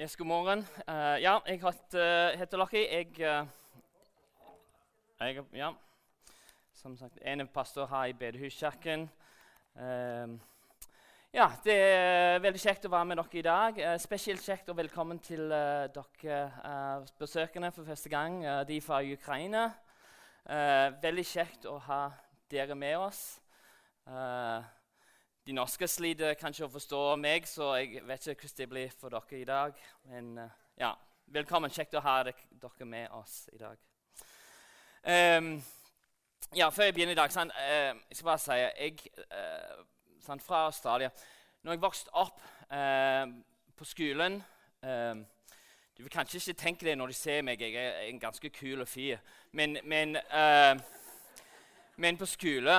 Yes, god morgen. Uh, ja, jeg heter, heter Lucky. Jeg, uh, jeg Ja. Som sagt, en pastor her i Bedehuskirken. Uh, ja, det er veldig kjekt å være med dere i dag. Eh, spesielt kjekt og velkommen til eh, dere eh, besøkende for første gang, de fra Ukraina. veldig kjekt å ha dere med oss. Uh, de norske sliter kanskje å forstå meg, så jeg vet ikke hvordan det blir for dere i dag. Men uh, ja, velkommen. Kjekt å ha dere med oss i dag. Um, ja, Før jeg begynner i dag, sånn, uh, jeg skal bare si jeg, uh, sånn, Fra Australia Når jeg vokste opp på skolen Du vil kanskje ikke tenke det når du ser meg, jeg er en ganske kul fyr. Men, men, men på skole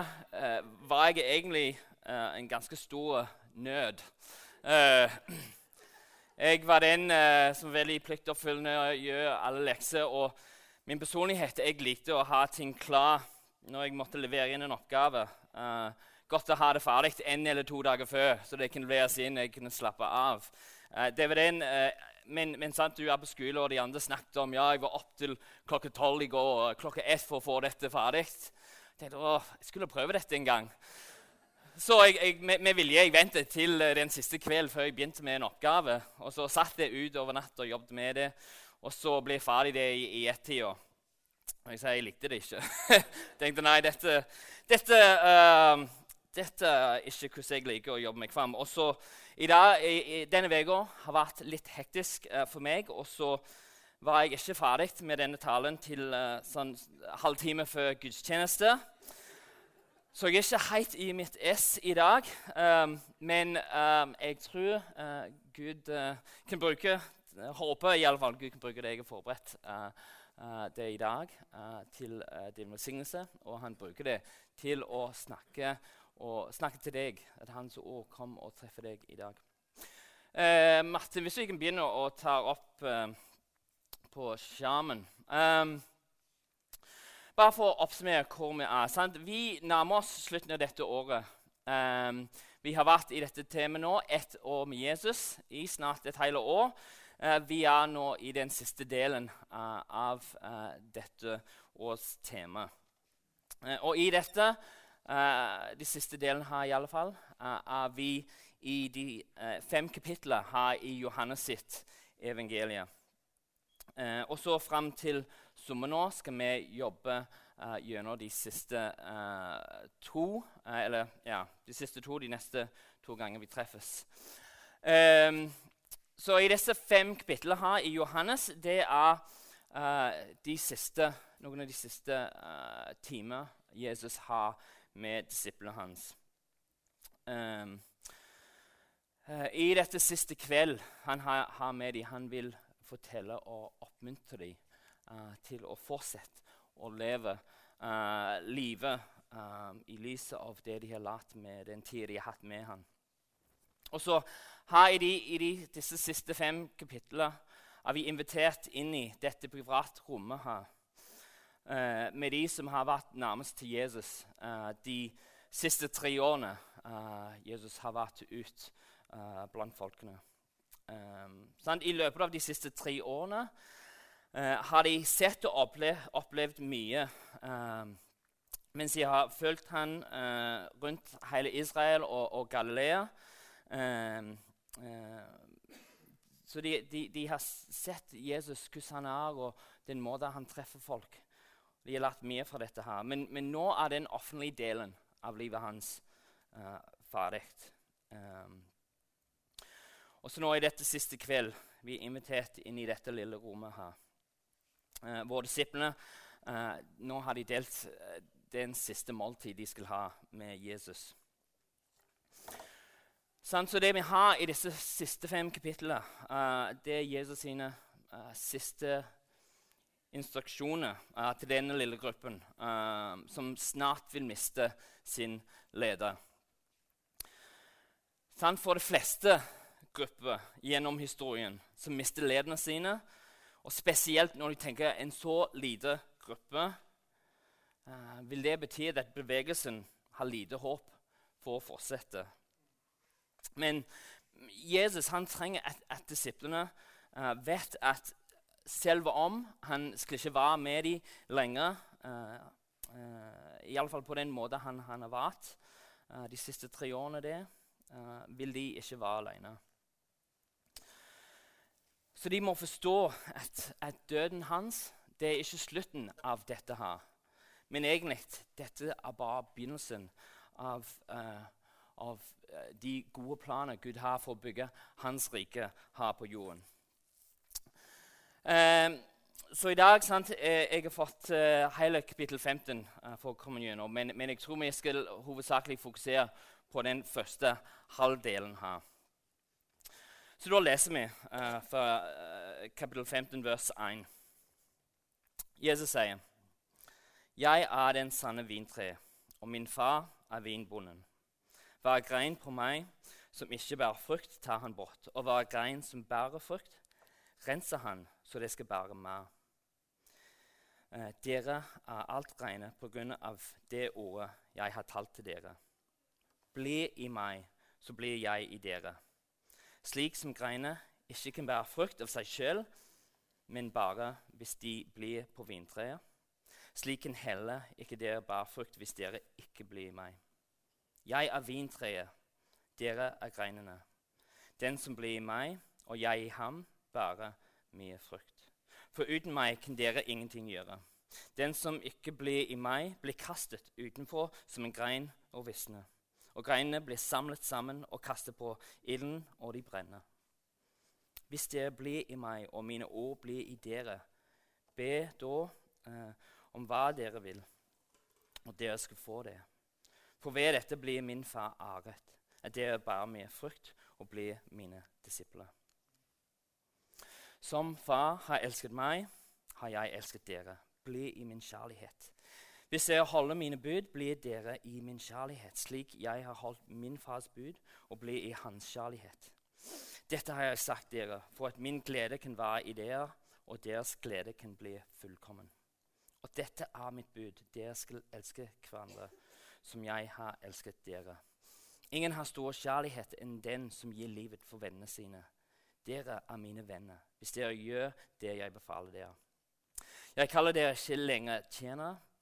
var jeg egentlig uh, en ganske stor nød. Uh, jeg var den uh, som veldig pliktoppfyllende gjør alle lekser. Og min personlighet Jeg likte å ha ting klar når jeg måtte levere inn en oppgave. godt å ha det ferdig en eller to dager før, så det kunne leveres inn. jeg kunne slappe av. det var den, men, men sant, du er på skole, og de andre snakket om ja, jeg var opp til klokka tolv i går klokka ett for å få dette ferdig. Jeg tenkte, å, jeg skulle prøve dette en gang. Så jeg, jeg, med, vilje jeg ventet til eh, den siste kvelden før jeg begynte med en oppgave. Og så satt jeg ut over natta og jobbet med det, og så ble jeg ferdig det i, i ett-tida. Og jeg sa jeg likte det ikke. tenkte nei, dette, dette, uh, dette er ikke hvordan jeg liker å jobbe meg fram. Og så i dag, i, i, Denne uka har vært litt hektisk uh, for meg. og så var jeg ikke ferdig med denne talen til uh, sånn halvtime før gudstjeneste. Så jeg er ikke helt i mitt ess i dag, um, men um, jeg tror uh, Gud uh, kan bruke uh, Håper i alle fall Gud kan bruke det jeg har forberedt det i dag, til din velsignelse. Og han bruker det til å snakke, snakke til deg. At hans òg kom og treffer deg i dag. Martin, hvis vi kan begynne å ta opp på skjermen um, bare for å oppsummere hvor vi er. Sant? Vi nærmer oss slutten av dette året. Um, vi har vært i dette temaet nå ett år med Jesus i snart et hele år. Uh, vi er nå i den siste delen uh, av uh, dette års tema. og i dette, de siste delen her i alle fall, er vi i de fem kapitlene her i Johannes sitt evangelium. og så fram til sommer nå skal vi jobbe uh, gjennom de siste uh, to uh, Eller ja, de siste to, de neste to ganger vi treffes. Um, så i disse fem kapitlene her i Johannes, det er de siste, noen av de siste uh, timer Jesus har med disiplene hans. Um, I dette siste kveld han har, har med dem, han vil fortelle og oppmuntre dem uh, til å fortsette å leve uh, livet um, i lyset av det de har lært med den tida de har hatt med han. Og så her i, de, i de, disse siste fem kapitlene er vi invitert inn i dette privatrommet her. Uh, med de som har vært nærmest til Jesus de siste tre årene Jesus har vært ut blant folkene. Um, I løpet av de siste tre årene eh, har de sett og opplevd, opplevd mye. Eh, mens de har fulgt han eh, rundt hele Israel og, og Galilea. Eh, eh, så de, de, de, har sett Jesus, hvordan han er, og den måten han treffer folk. De har lært mye fra dette. her. Men, men nå er den offentlige delen av livet hans uh, ferdig. Og så nå i dette siste kveld vi er invitert inn i dette lille rommet her eh, våre disiplene eh, Nå har de delt eh, den siste måltid de skal ha med Jesus. Sånn, så det vi har i disse siste fem kapitlene, eh, det er Jesus sine uh, siste instruksjoner uh, til denne lille gruppen, som snart vil miste sin leder. Sånn, for de fleste grupper gjennom historien som mister lederne sine, og spesielt når du tenker en så lite gruppe, uh, vil det bety at bevegelsen har lite håp for å fortsette. Men Jesus han trenger at, at disiplene uh, vet at selv om han skulle ikke være med dem lenger, uh, uh, iallfall på den måten han, han har vært uh, de siste tre årene, det, uh, vil de ikke være alene. Så de må forstå at, at døden hans det er ikke slutten av dette her. Men egentlig dette er bare begynnelsen av, uh, av uh, de gode planer Gud har for å bygge hans rike her på jorden. Uh, så i dag sant, Jeg har fått hele kapittel 15 for å. Men, men jeg tror vi skal hovedsakelig fokusere på den første halvdelen her. Så da leser vi fra kapittel 15, vers 1. Jesus sier, 'Jeg er den sanne vintre, og min far er vinbonden.' Hver grein på meg som ikke bærer frukt, tar han bort, og hver grein som bærer frukt, renser han så det skal bære mer. Uh, dere er alt reine på grunn av det ordet jeg har talt til dere. Bli i meg, så blir jeg i dere. Slik som greinene ikke kan bære frukt av seg sjøl, men bare hvis de blir på vintreet. Slik kan heller ikke dere bære frukt hvis dere ikke blir meg. Jeg er vintreet, dere er greinene. Den som blir i meg, og jeg i ham, bærer mye frukt. For uten meg kan dere ingenting gjøre. Den som ikke blir i meg, blir kastet utenfor som en grein og visner. Og greinene blir samlet sammen og kastet på ilden, og de brenner. Hvis dere blir i meg, og mine ord blir i dere, be da eh, om hva dere vil, og dere skal få det. For ved dette blir min far æret, at dere bærer mye frukt og blir mine disipler. Som far har elsket meg, har jeg elsket dere. Bli i min kjærlighet. Hvis dere holder mine bud, blir dere i min kjærlighet, slik jeg har holdt min fars bud og blir i hans kjærlighet. Dette har jeg sagt dere, for at min glede kan være i dere, og deres glede kan bli fullkommen. Og dette er mitt bud. Dere skal elske hverandre som jeg har elsket dere. Ingen har stor kjærlighet enn den som gir livet for vennene sine. Dere er mine venner hvis dere gjør det jeg befaler dere. Jeg kaller dere ikke lenger tjenere,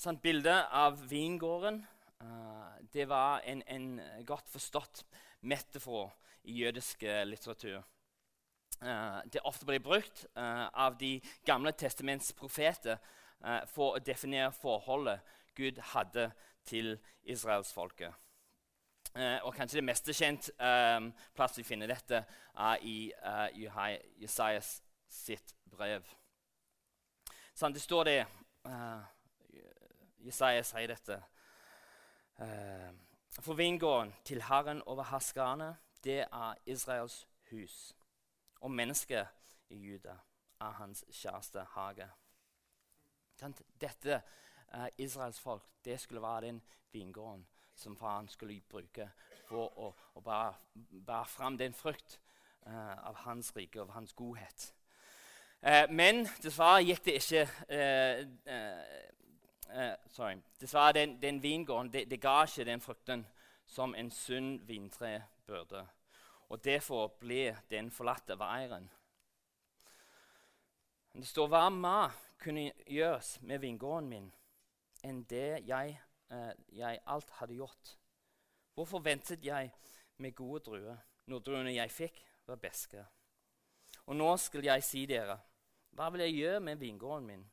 Sånn bilde av vingården uh, det var en, en, godt forstått metafor i jødisk litteratur. Uh, det ofte blir brukt uh, av de gamle testaments profeter uh, for å definere forholdet Gud hadde til israelsfolket. Uh, og kanskje det meste kjent um, plass vi finner dette, er i uh, Jesajas sitt brev. Sånn, det står det Jesaja sier dette. For vingården til Herren over herskerne, det er Israels hus. Og mennesket i Juda er hans kjæreste hage. Dette uh, Israels folk det skulle være den vingården som faren skulle bruke for å, å bære, bære fram den frukt uh, av hans rike, og hans godhet. Uh, men dessverre gikk det ikke Sorry. Dessverre, den, den vingården det, det, ga ikke den frukten som en sunn vintre burde. Og derfor ble den forlatt av eieren. Det står hva mer kunne gjøres med vingården min enn det jeg, eh, jeg alt hadde gjort. Hvorfor ventet jeg med gode druer når druene jeg fikk, var beske? Og nå skal jeg si dere, hva vil jeg gjøre med vingården min?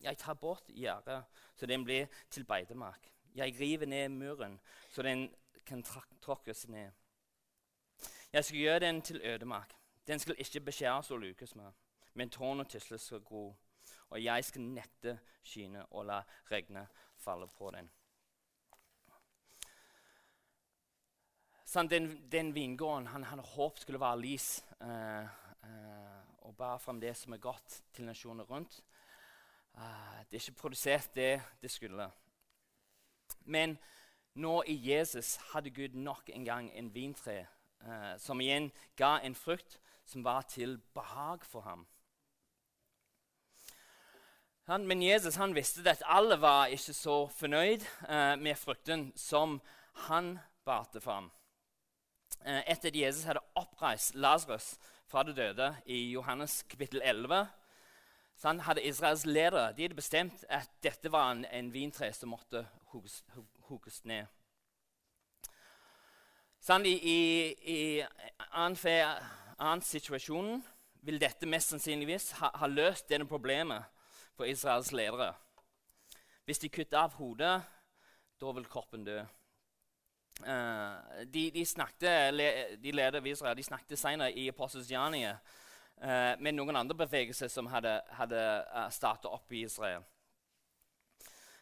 Jeg tar bort gjerdet, så den blir til beitemark. Jeg river ned muren, så den kan tråkkes ned. Jeg skal gjøre den til ødemark. Den skal ikke beskjæres og lukes med, men tårn og tisler skal gro. Og jeg skal nekte skyene og la regnet falle på den. Sånn, den, den, vingården han hadde håpet skulle være lys uh, og bære fram det som er godt til nasjoner rundt. Uh, det er ikke produsert det det skulle. Men nå i Jesus hadde Gud nok en gang en vintre uh, som igjen ga en frukt som var til behag for ham. Han, men Jesus han visste at alle var ikke så fornøyd uh, med frukten som han barte fram. Uh, etter at Jesus hadde oppreist Lasarus fra det døde i Johannes kapittel 11, så han hadde Israels ledere de hadde bestemt at dette var en, en vintre som måtte hugges ned. Sånn, I i, i annen, situasjon vil dette mest sannsynligvis ha, ha løst denne problemet for Israels ledere. Hvis de kutter av hodet, da vil kroppen dø. Uh, de, de, snakket, de ledere Israel de snakket senere i Apostels uh, med noen andre bevegelser som hadde, hadde uh, eh, opp i Israel.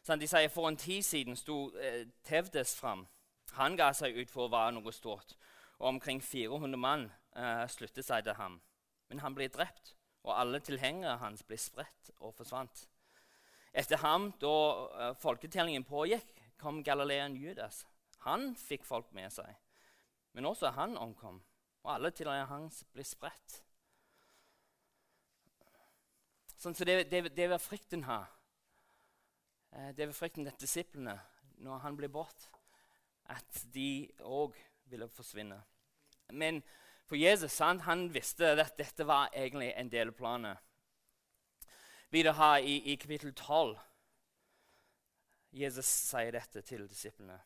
Sånn, de sier For en tid siden sto eh, Tevdes fram. Han ga seg ut for å være noe stort. Og omkring 400 mann eh, sluttet seg til ham. Men han ble drept og alle tilhengere hans ble spredt og forsvant. Etter ham, da eh, folketellingen pågikk, kom galileeren Judas. Han fikk folk med seg, men også han omkom, og alle tilhengerne hans ble spredt. Sånn, så det, det, det var frykten her. Uh, det var frykten til disiplene når han ble bort, at de òg ville forsvinne. Men for Jesus han, han visste at dette var egentlig en del av planen. Videre her i, i kapittel 12 Jesus sier dette til disiplene.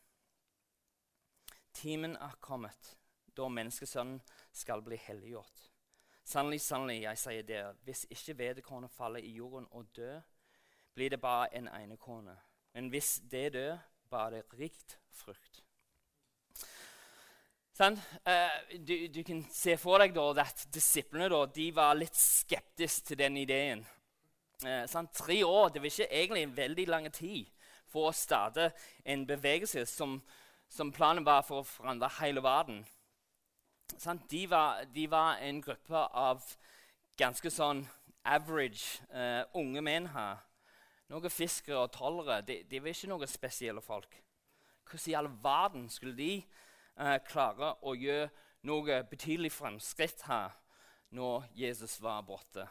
Timen er kommet da menneskesønnen skal bli helliggjort. Sannelig, sannelig, jeg sier dere, hvis ikke vedkornet faller i jorden og dør, blir det bare en enekorne. Men hvis det dør, bare det rikt frukt. Sånn? Uh, du, du, kan se for deg da, at disiplene da, de var litt skeptiske til den ideen. Uh, sånn? Tre år det var ikke egentlig en veldig lang tid for å starte en bevegelse som, som planen var for å forandre hele verden. De, var, de, var, en gruppe av ganske sånn average uh, unge menn her. Noen fiskere og tollere. De, de var ikke noen spesielle folk. Hvordan i all verden skulle de eh, klare å gjøre noe betydelig fremskritt her når Jesus var borte.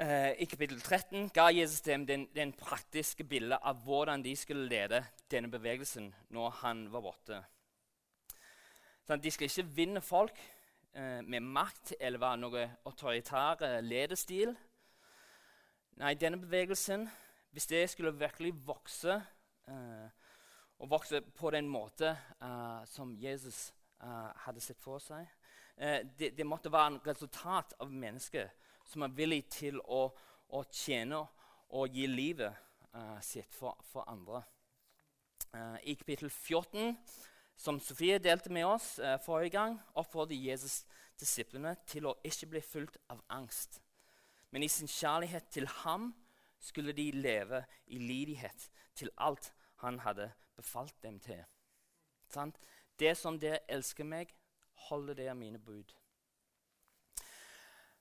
Eh, I kapittel 13 ga Jesus dem den, den praktiske bildet av hvordan de skulle lede denne bevegelsen når han var borte. Sånn, de skal ikke vinne folk eh, med makt eller være noe autoritær ledestil. Nei, denne bevegelsen, hvis det skulle virkelig vokse eh, og vokse på den måten uh, som Jesus hadde sett for seg. Det, det, måtte være en resultat av mennesker som er villig til å, å tjene og gi livet sitt for, for andre. I kapittel 14, som Sofie delte med oss forrige gang, oppfordret Jesus disiplene til å ikke bli fulgt av angst. Men i sin kjærlighet til ham skulle de leve i lydighet til alt han hadde befalt dem til. Sant? Det som dere elsker meg, holder dere mine bud.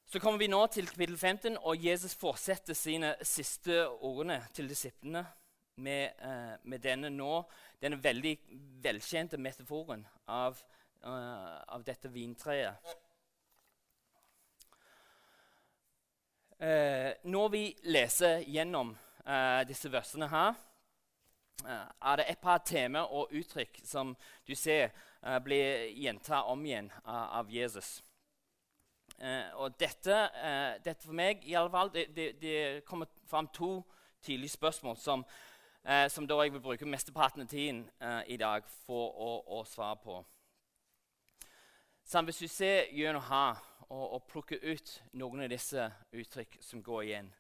Så kommer vi nå til kapittel 15, og Jesus fortsetter sine siste ordene til disiplene med, uh, med denne nå, denne veldig velkjente metaforen av, uh, av dette vintreet. Uh, når vi leser gjennom disse versene her, Eh, er det et par temaer og uttrykk som du ser uh, blir gjentatt om igjen av, av Jesus. Og dette, dette, for meg i alle fall, det, det, det kommer fram to tydelige spørsmål som, som da jeg vil bruke mesteparten av tiden i dag for å, å svare på. Så hvis du ser gjennom her og, og plukker ut noen av disse uttrykk som går igjen,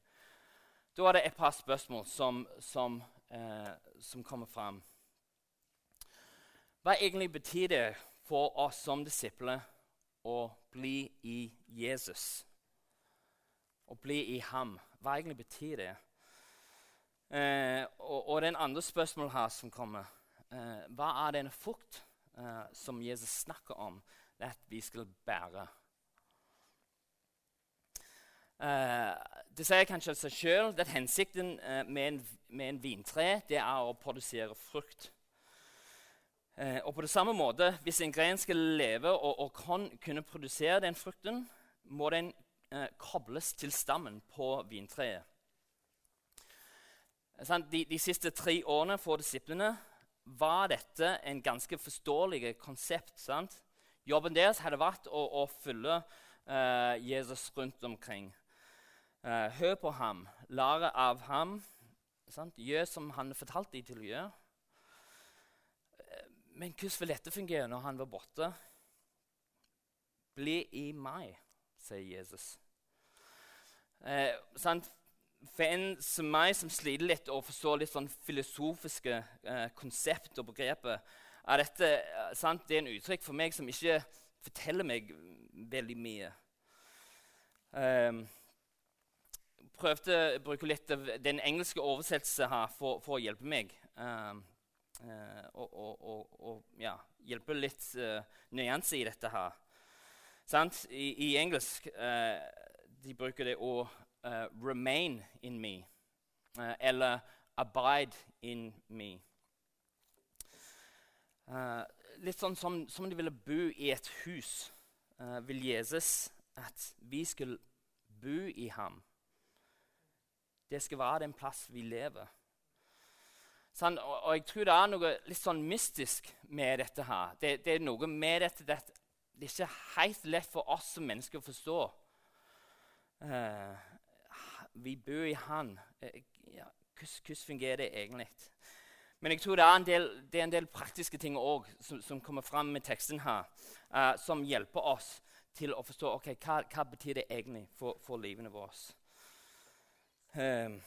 da er det et par spørsmål som, som eh, som kommer fram. Hva egentlig betyr det for oss som disipler å bli i Jesus? Å bli i ham. Hva egentlig betyr det? Eh, og, og den andre spørsmålet her som kommer, eh, hva er denne frukt eh, som Jesus snakker om at vi skal bære? Uh, det sier kanskje seg sjøl at hensikten uh, med, en, med, en, vintre det er å produsere frukt. Uh, og på det samme måte, Hvis en gren skal leve og, og kan kunne produsere den frukten, må den kobles til stammen på vintreet. De, de, siste tre årene for disiplene var dette en ganske forståelig konsept. Sant? Jobben deres hadde vært å, å følge Jesus rundt omkring. Uh, hør på ham, lære av ham. Sant? Gjør som han fortalte dem til å gjøre. Uh, men hvordan vil dette fungere når han var borte? Bli i meg, sier Jesus. Uh, For en som meg, som sliter litt og forstår litt sånn filosofiske konsept og begreper, er dette sant? Det er en uttrykk for meg som ikke forteller meg veldig mye. Um, prøvde å bruke litt av den engelske oversettelsen her for, for, å hjelpe meg. Um, uh, og, og, og, ja, hjelpe litt uh, nyanse i dette her. I, I, engelsk de bruker det å 'remain in me' eller 'abide in me'. litt sånn som, som de ville bo i et hus, vil Jesus at vi skulle bo i ham. Det skal være den plass vi lever. Sånn, og, og, jeg tror det er noe litt sånn mystisk med dette her. Det, det er noe med dette, dette, Det er ikke helt lett for oss som mennesker å forstå. Uh, vi bor i Han. Uh, ja, hvordan, fungerer det egentlig? Men jeg tror det er en del, er en del praktiske ting òg som, som, kommer fram med teksten her, uh, som hjelper oss til å forstå okay, hva, hva betyr det egentlig for, for livene våre. Um,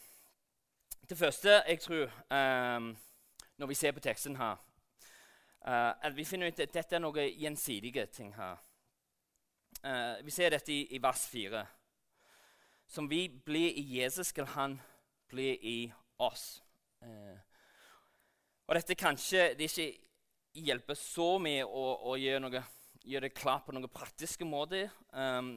det første jeg tror um, når vi ser på teksten her, uh, at vi finner ut at dette er noen gjensidige ting her. Uh, vi ser dette i, i, vers 4. Som vi blir i Jesus, skal han bli i oss. Eh, og dette kanskje det ikke hjelper så mye å, å gjøre, noe, gjøre, det klart på noen praktiske måter, um,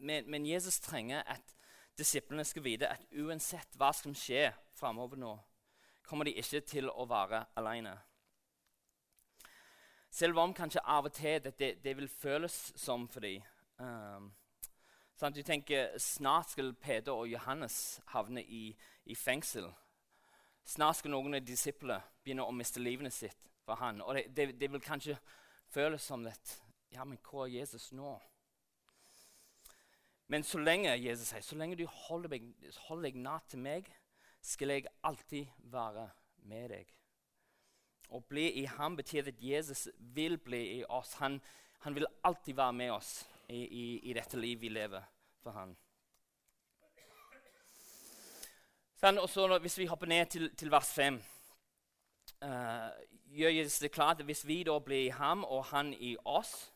men, men Jesus trenger at disiplene skal vite at uansett hva som skjer framover nå, kommer de ikke til å være alene. Selv om kanskje av og til det, det vil føles som for dem. Um, sånn du tenker Snart skal Peder og Johannes havne i, i fengsel. Snart skal noen av disiplene begynne å miste livene sitt for han. Og det, det, det vil kanskje føles som at Ja, men hvor er Jesus nå? Men så lenge Jesus sier, så lenge du holder deg, holder deg nær til meg, skal jeg alltid være med deg. Å bli i ham betyr at Jesus vil bli i oss. Han, han vil alltid være med oss i, i, i dette livet vi lever for han. Sånn, og Hvis vi hopper ned til, til vers 5 uh, gjøres gjør det klart at hvis vi da blir i ham og han i oss,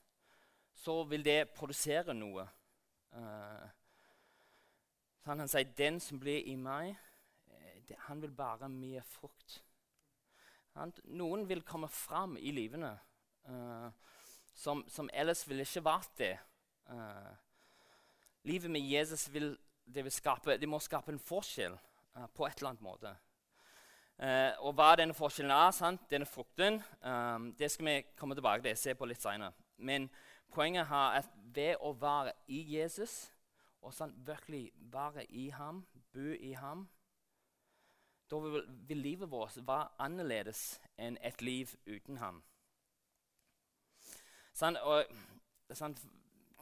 så vil det produsere noe. Uh, han, han sier 'den som blir i meg, eh, det, han vil bære mye frukt'. Noen vil komme fram i livene uh, som, som, ellers ville ikke vært det. Uh, livet med Jesus vil, det vil skape, det må skape en forskjell på et eller annet måte. og hva denne forskjellen er, sant? denne frukten, um, det skal vi komme tilbake til se på litt senere. Men Poenget her er at ved å være i Jesus og sant, virkelig være i ham, bo i ham, da vil, vil livet vårt være annerledes enn et liv uten ham. Sånn, og, sånn,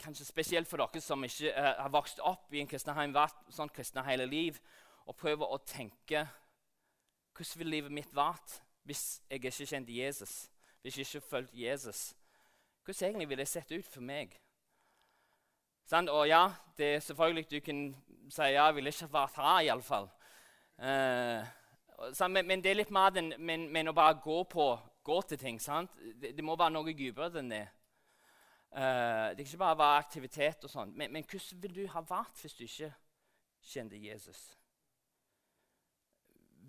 kanskje spesielt for dere som ikke uh, har vokst opp i en kristen heim, vært sånn kristne hele liv, og prøver å tenke hvordan vil livet mitt vært hvis jeg ikke kjente Jesus, hvis jeg ikke fulgte Jesus? Hvordan egentlig ville det sett ut for meg? Sånn, og ja, det er selvfølgelig du kan si ja, jeg ville ikke vært her iallfall. Uh, sånn, men, men det er litt mer enn å bare gå, på, gå til ting. sant? Det, det, må være noe dypere enn det. Uh, det kan ikke bare være aktivitet og sånn. Men, men, hvordan vil du ha vært hvis du ikke kjente Jesus?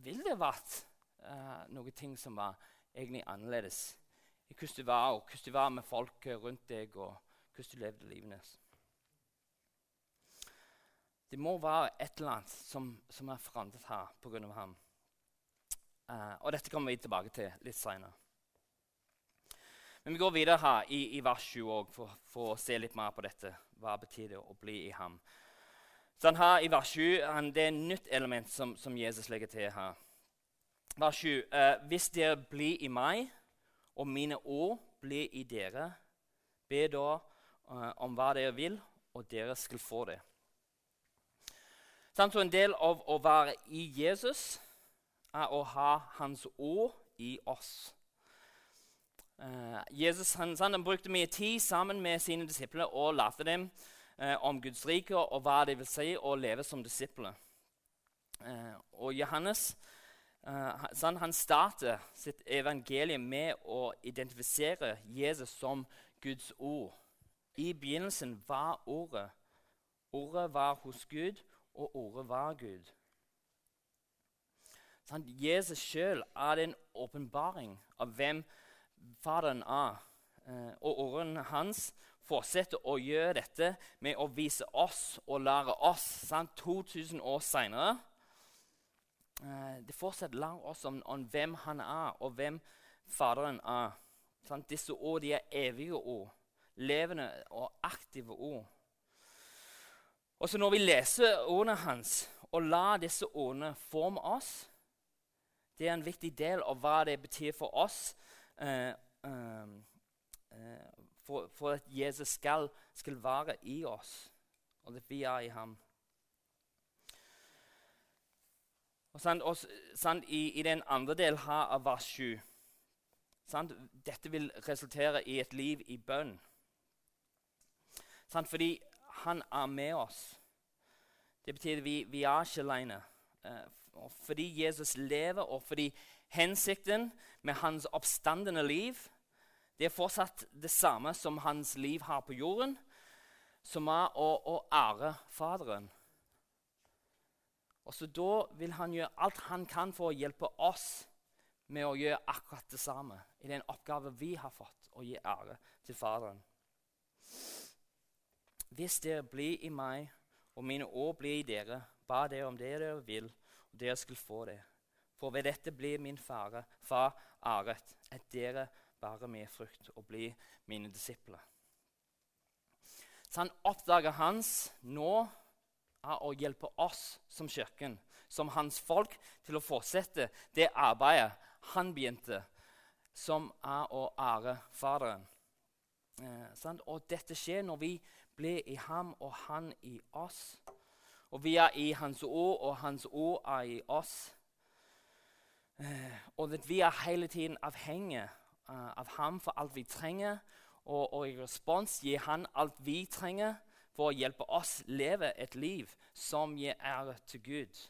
Vil det vært uh, noen ting som var egentlig annerledes? i hvordan du var, og hvordan du var med folk rundt deg, og hvordan du levde livene. Det må være et eller annet som, som er forandret her pga. ham. Uh, og dette kommer vi tilbake til litt seinere. Men vi går videre her i, i vers 7 også, for, for, å se litt mer på dette. Hva betyr det å bli i ham? Så her i vers 7 han, Det er et nytt element som, som, Jesus legger til her. Vers 7. Uh, eh, hvis dere blir i meg, og mine ord blir i dere, be da eh, om hva dere vil, og dere skal få det. Så en del av å være i Jesus er å ha hans ord i oss. Uh, Jesus han, han, brukte mye tid sammen med sine disipler og lærte dem uh, om Guds rike og hva det vil si å leve som disipler. Uh, og Johannes han, han starter sitt evangelium med å identifisere Jesus som Guds ord. I begynnelsen var Ordet. Ordet var hos Gud, og Ordet var Gud. Sånn, Jesus sjøl er en åpenbaring av hvem Faderen er. Eh, og ordene hans fortsetter å gjøre dette med å vise oss og lære oss sant? 2000 år seinere. Eh, det fortsetter å lære oss om, om, hvem han er, og hvem Faderen er. Sant? Disse ord er evige ord. Levende og aktive ord. Og så Når vi leser ordene hans og lar disse ordene forme oss, det er en viktig del av hva det betyr for oss for, for, at Jesus skal, skal være i oss, og at vi er i ham. Og, sant, og sant, i, i, den andre delen her av vers 7 sant, Dette vil resultere i et liv i bønn. fordi han er med oss. Det betyr at vi, vi er ikke alene. Uh, fordi Jesus lever, og fordi hensikten med hans oppstandende liv det er fortsatt det samme som hans liv har på jorden, som er å, å ære Faderen. Og så Da vil han gjøre alt han kan for å hjelpe oss med å gjøre akkurat det samme i den oppgave vi har fått, å gi ære til Faderen. Hvis dere blir i meg, og mine ord blir i dere, ba dere om det dere vil, og dere skal få det. For ved dette blir min fare, far æret, at dere bærer med frukt og blir mine disipler. Så han oppdager hans nå er å hjelpe oss som kirken, som hans folk, til å fortsette det arbeidet han begynte, som er å ære Faderen. Eh, og dette skjer når vi blir i ham og han i oss. Og vi er i hans ord, og hans ord er i oss. Eh, og at vi er hele tiden avhengige uh, av ham for alt vi trenger. Og, og, i respons gir han alt vi trenger for å hjelpe oss leve et liv som gir ære til Gud.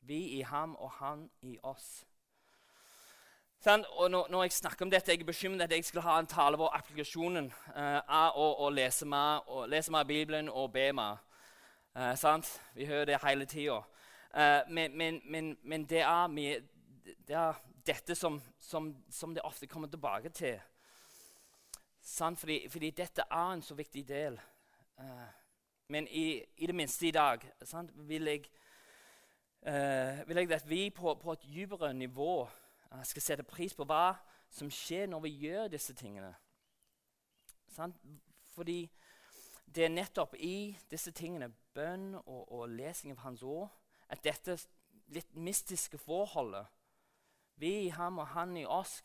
Vi i ham og han i oss. Og når, jeg snakker om dette, jeg er bekymret at jeg skal ha en tale hvor applikasjonen uh, er å, å lese, meg Bibelen og be mer. Uh, Vi hører det hele tida. Uh, men, men, men, men, det er, mye, det er dette som, som, som, det ofte kommer tilbake til. Fordi, fordi dette er en så viktig del. Uh, men i, i, det minste i dag sant, vil, jeg, uh, vil jeg at vi på, på et dypere nivå skal sette pris på hva som skjer når vi gjør disse tingene. Sant? Fordi det er nettopp i disse tingene, bønn og, og lesing av Hans ord, at dette litt mystiske forholdet Vi i ham og han i oss,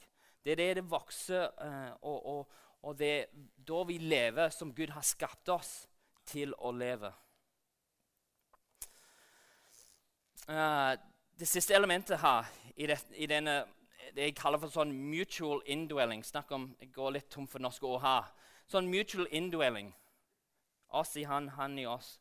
det er det det vokser, uh, og, og, og, det er da vi lever som Gud har skapt oss til å leve. Uh, det siste elementet her i, det, i denne det jeg kaller for sånn mutual indwelling Snakk om, Jeg går litt tom for norske ord her. Sånn mutual indwelling. Oss i han, han i oss.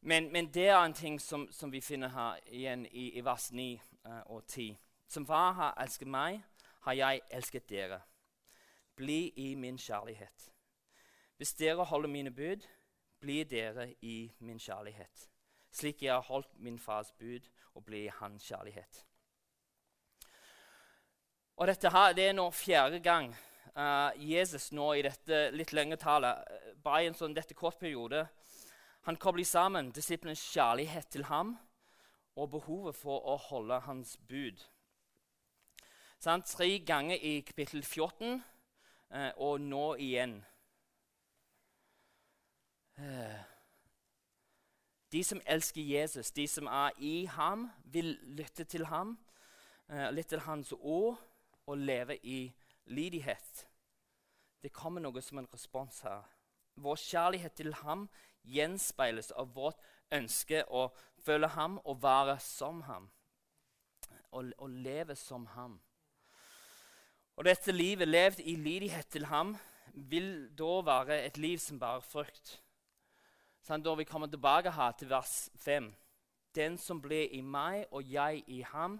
Men, men, det er en ting som, som vi finner her igjen i, i vers 9 uh, eh, og 10. Som far har elsket meg, har jeg elsket dere. Bli i min kjærlighet. Hvis dere holder mine bud, blir dere i min kjærlighet. Slik jeg har holdt min fars bud og blir i hans kjærlighet. Og dette her, Det er nå fjerde gang uh, Jesus nå i dette litt lengre tallet, bare i en sånn dette kort periode, Han kobler sammen disiplenes kjærlighet til ham og behovet for å holde hans bud. Sånn, tre ganger i kapittel 14, eh, og nå igjen. Eh, de som elsker Jesus, de som er i ham, vil lytte til ham, eh, lytte til hans ord og leve i lydighet. Det kommer noe som en respons her. Vår kjærlighet til ham gjenspeiles av vårt ønske å føle ham og være som ham. Og leve som ham. Og dette livet, levd i lydighet til ham, vil da være et liv som bærer frukt. Sånn, da vi kommer tilbake her til vers 5. Den som blir i meg og jeg i ham,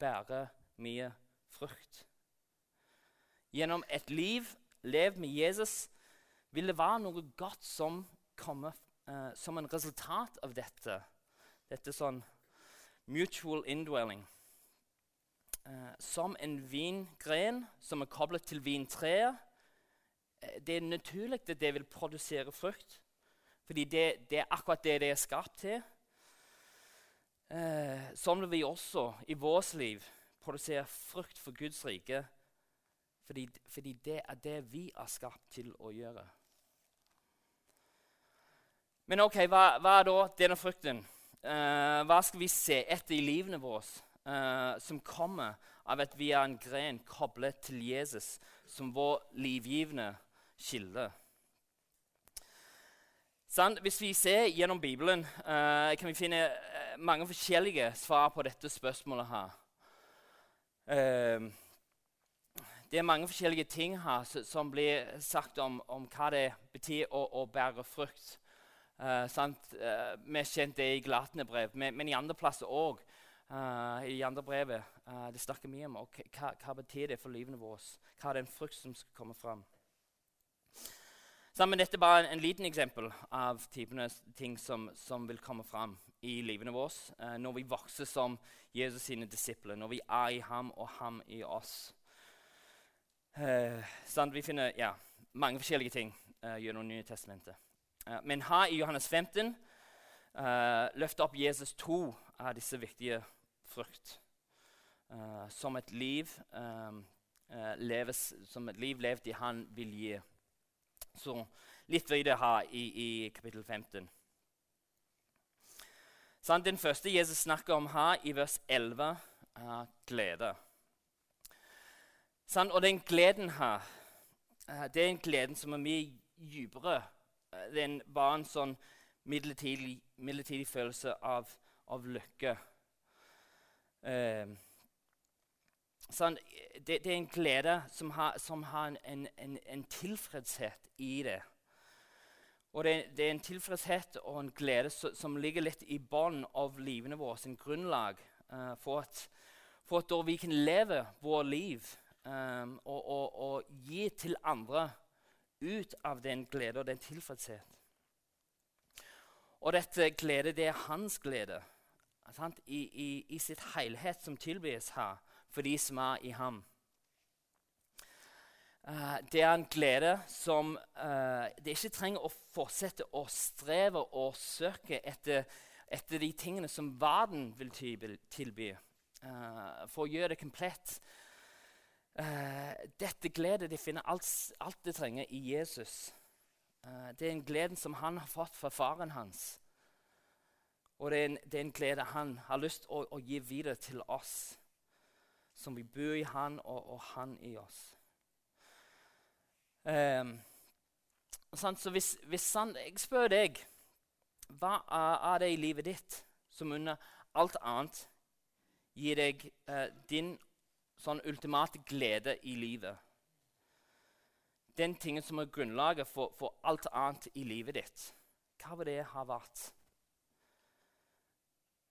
bærer mye frukt. Gjennom et liv levd med Jesus vil det være noe godt som kommer uh, som en resultat av dette. Dette sånn mutual indwelling. Uh, som en vingren som er koblet til vintreet. Uh, det er naturlig at det vil produsere frukt. Fordi det, det, er akkurat det det er skapt til. Eh, sånn vil vi også i vårt liv produsere frukt for Guds rike. Fordi, fordi det er det vi er skapt til å gjøre. Men ok, hva, hva er da denne frukten? Uh, hva skal vi se etter i livene våre uh, som kommer av at vi er en gren koblet til Jesus som vår livgivende kilde? Sånn, hvis vi ser gjennom Bibelen, uh, kan vi finne mange forskjellige svar på dette spørsmålet her. Det er mange forskjellige ting her som blir sagt om, om hva det betyr å, å bære frukt. Uh, vi har kjent det i Glatene-brev, men, men, i andre plasser òg. I andre brevet. det snakker mye om hva, hva betyr det for livene våre. Hva er den frukt som skal komme fram. Sammen, dette er bare en, en, liten eksempel av typene ting som, som vil komme fram i livene våre eh, når vi vokser som Jesus sine disipler, når vi er i ham og ham i oss. Eh, vi finner ja, mange forskjellige ting eh, gjennom Nye testamentet. Eh, men her i Johannes 15 uh, løfter opp Jesus to av disse viktige frukt. Uh, som et liv leves, som et liv levd i Han vil gi. Så litt videre her i, i kapittel 15. Sånn, den første Jesus snakker om her i vers 11, er glede. Sånn, og den gleden her uh, det er en gleden som er mye dypere uh, det er bare en sånn midlertidig, midlertidig følelse av, av lykke. Eh, sånn, det, det, er en glede som har, som har en, en, en, tilfredshet i det. Og det, det, er en tilfredshet og en glede som, som ligger litt i bånn av livene våre, sin grunnlag eh, for, at, for at vi kan leve vårt liv eh, og, og, og, gi til andre ut av den glede og den tilfredshet. Og dette glede, det er hans glede. I, i, I sitt helhet som tilbys her for de som er i ham. Uh, det er en glede som uh, det ikke trenger å fortsette å streve og søke etter, etter de tingene som verden vil tilby, uh, for å gjøre det komplett. Dette gledet de finner alt, alt, de trenger i Jesus. det er en glede som han har fått fra faren hans. Og det er en, det er en glede han har lyst til å, å gi videre til oss som vi bor i Han og, og Han i oss. Um, så hvis, hvis han, Jeg spør deg hva er, det i livet ditt som under alt annet gir deg uh, din sånn ultimate glede i livet? Den tingen som er grunnlaget for, for alt annet i livet ditt. Hva vil det ha vært?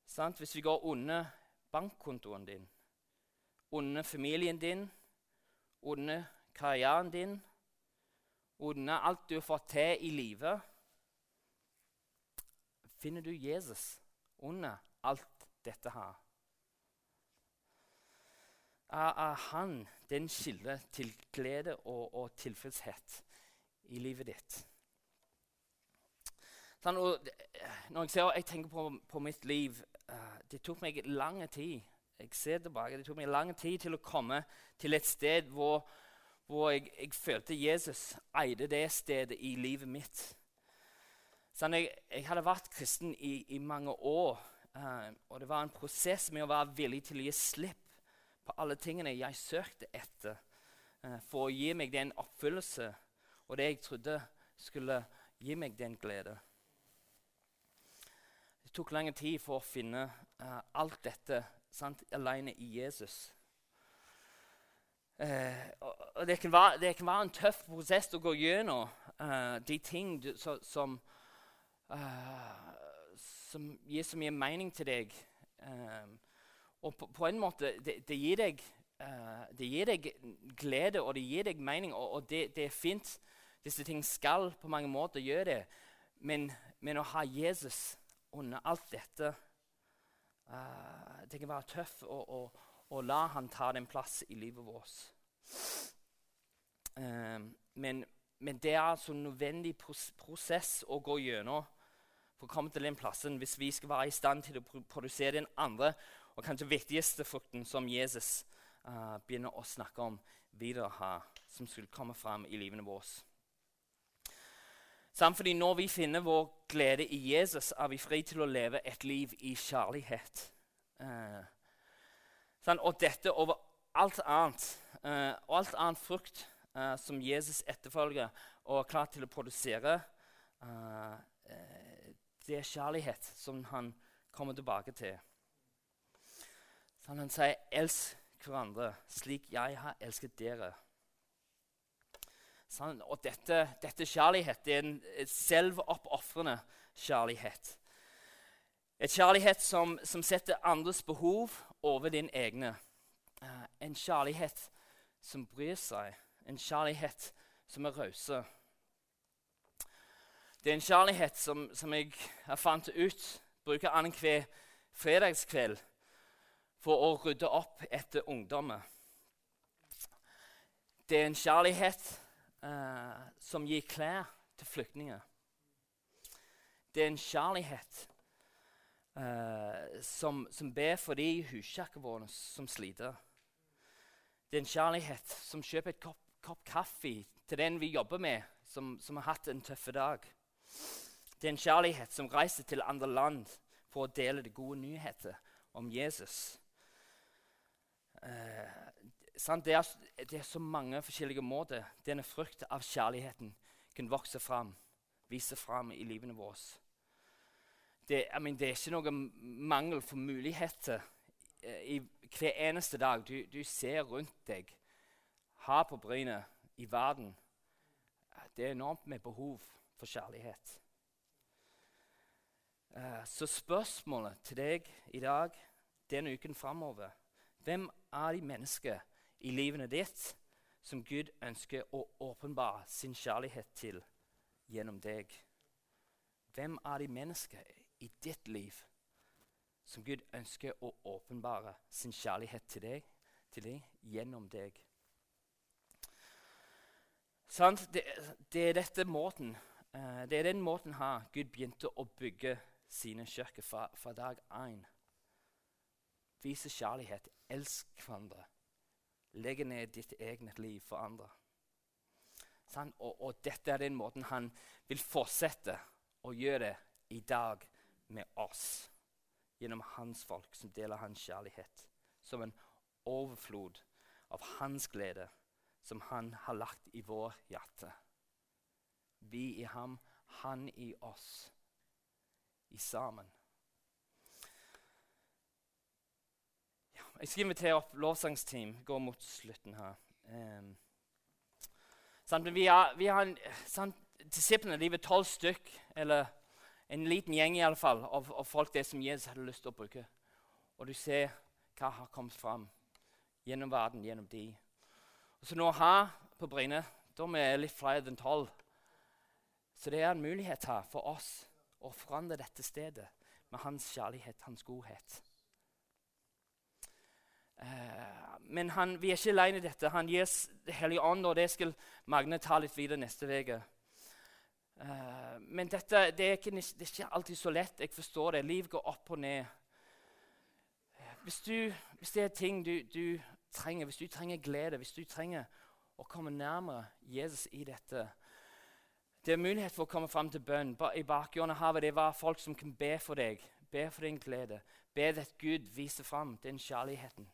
Sant? Hvis vi går under bankkontoen din under familien din, under karrieren din, under alt du har fått til i livet, finner du Jesus under alt dette her. Er, er han den kilde til glede og, og tilfredshet i livet ditt? Sånn, når jeg, ser, jeg tenker på, på mitt liv uh, Det tok meg lang tid jeg ser tilbake, det tok meg lang tid til å komme til et sted hvor, hvor jeg, jeg, følte Jesus eide det stedet i livet mitt. Sånn, jeg, jeg, hadde vært kristen i, i mange år, uh, og det var en prosess med å være villig til å gi slipp på alle tingene jeg søkte etter, uh, for å gi meg den oppfyllelse og det jeg trodde skulle gi meg den glede. Det tok lang tid for å finne uh, alt dette sant, alene i Jesus. Uh, og det kan, være, det kan, være, en tøff prosess å gå gjennom uh, de ting du, så, som, som gir så mye mening til deg. Og på, på, en måte det, det, gir deg, det, gir deg, glede, og det gir deg mening, og, og det, det er fint. Disse ting skal på mange måter gjøre det. Men, men å ha Jesus under alt dette uh, Det kan være tøft å, la han ta den plass i livet vårt. Uh, men, men, det er altså en nødvendig prosess å gå gjennom for å komme til den plassen hvis vi skal være i stand til å produsere den andre og kanskje viktigste frukten som Jesus uh, begynner å snakke om videre her, som skulle komme fram i livene våre. Samt fordi når vi finner vår glede i Jesus, er vi fri til å leve et liv i kjærlighet. Uh, sånn, og dette over alt annet, uh, alt annet frukt uh, som Jesus etterfølger og er klar til å produsere, det er kjærlighet som han kommer tilbake til. Sånn, han sier 'elsk hverandre slik jeg har elsket dere'. Sånn, og dette, dette kjærlighet det er en selvoppofrende kjærlighet. Et kjærlighet som, som, setter andres behov over din egne. Uh, en kjærlighet som bryr seg. En kjærlighet som er rause. Det er en kjærlighet som, som jeg fant ut bruker annenhver fredagskveld for å rydde opp etter ungdommer. Det er en kjærlighet eh, som gir klær til flyktninger. Det er en kjærlighet eh, som, som, ber for de hussjakkene våre som sliter. Det er en kjærlighet som kjøper et kopp, kopp kaffe til den vi jobber med, som, som har hatt en tøff dag. Det er en kjærlighet som reiser til andre land for å dele de gode nyheter om Jesus. Eh, det er, det, er, så mange forskjellige måter denne frukt av kjærligheten kan vokse fram, vise fram i livene våre. Det, I mean, det er ikke noe mangel for muligheter eh, i hver eneste dag du, du ser rundt deg, har på brynet i verden. Det er enormt med behov for kjærlighet. Uh, så spørsmålet til deg i dag denne uken framover Hvem er de mennesker i livene ditt som Gud ønsker å åpenbare sin kjærlighet til gjennom deg. Hvem er de mennesker i ditt liv som Gud ønsker å åpenbare sin kjærlighet til deg, til deg gjennom deg? Sant? Det, det, er dette måten, uh, det er den måten her Gud begynte å bygge sine kirker fra, fra dag én. Vise kjærlighet, elsk hverandre legge ned ditt eget liv for andre. Sånn? Og, og, dette er den måten han vil fortsette å gjøre det i dag med oss. Gjennom hans folk som deler hans kjærlighet. Som en overflod av hans glede som han har lagt i vår hjerte. Vi i ham, han i oss. I sammen. Jeg skal invitere opp lovsangsteam. Går mot slutten her. Um, sant, vi har, vi har en, sant, Disiplene de var tolv stykk, eller en liten gjeng i alle fall, av, av, folk det som Jesus hadde lyst til å bruke. Og du ser hva har kommet fram gjennom verden, gjennom de. Og så nå her på Bryne da er vi litt flere enn tolv. Så det er en mulighet her for oss å forandre dette stedet med hans kjærlighet, hans godhet. Eh, men han, vi er ikke alene i dette. Han gir Hellige Ånd, og det skal Magne ta litt videre neste uke. Uh, men dette, det, er ikke, det er ikke alltid så lett. Jeg forstår det. Liv går opp og ned. Hvis, du, hvis det er ting du, du, trenger, hvis du trenger glede, hvis du trenger å komme nærmere Jesus i dette Det er mulighet for å komme fram til bønn. I bakgrunnen har vi det var folk som kan be for deg, be for din glede. Be at Gud viser fram den kjærligheten.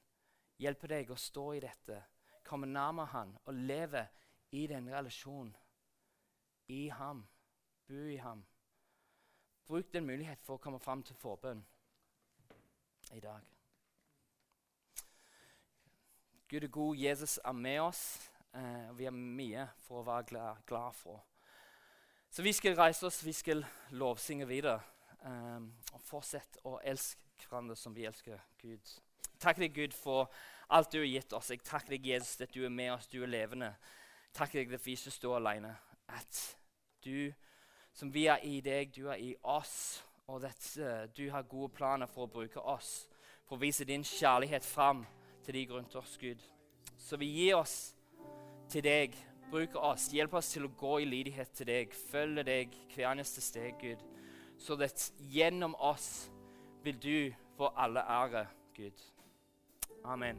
Hjelpe deg å stå i dette, komme nærmere Han og leve i den relasjonen. I ham, bo i ham. Bruk den mulighet for å komme fram til forbønn i dag. Gud er god, Jesus er med oss. Eh, vi har mye for å være glad, glad, for. Så vi skal reise oss, vi skal lovsynge videre. Eh, og fortsette å elske hverandre som vi elsker Gud. Takk deg, Gud, for alt du har gitt oss. Jeg takker deg, Jesus, at du er med oss, du er levende. Takk deg at vi ikke står alene. At du, som vi er i deg, du er i oss. Og at uh, du har gode planer for å bruke oss, for å vise din kjærlighet fram til de rundt oss, Gud. Så vi gir oss til deg. Bruk oss. Hjelp oss til å gå i lydighet til deg. Følge deg hver eneste steg, Gud. Så at gjennom oss vil du få alle ære, Gud. Amen.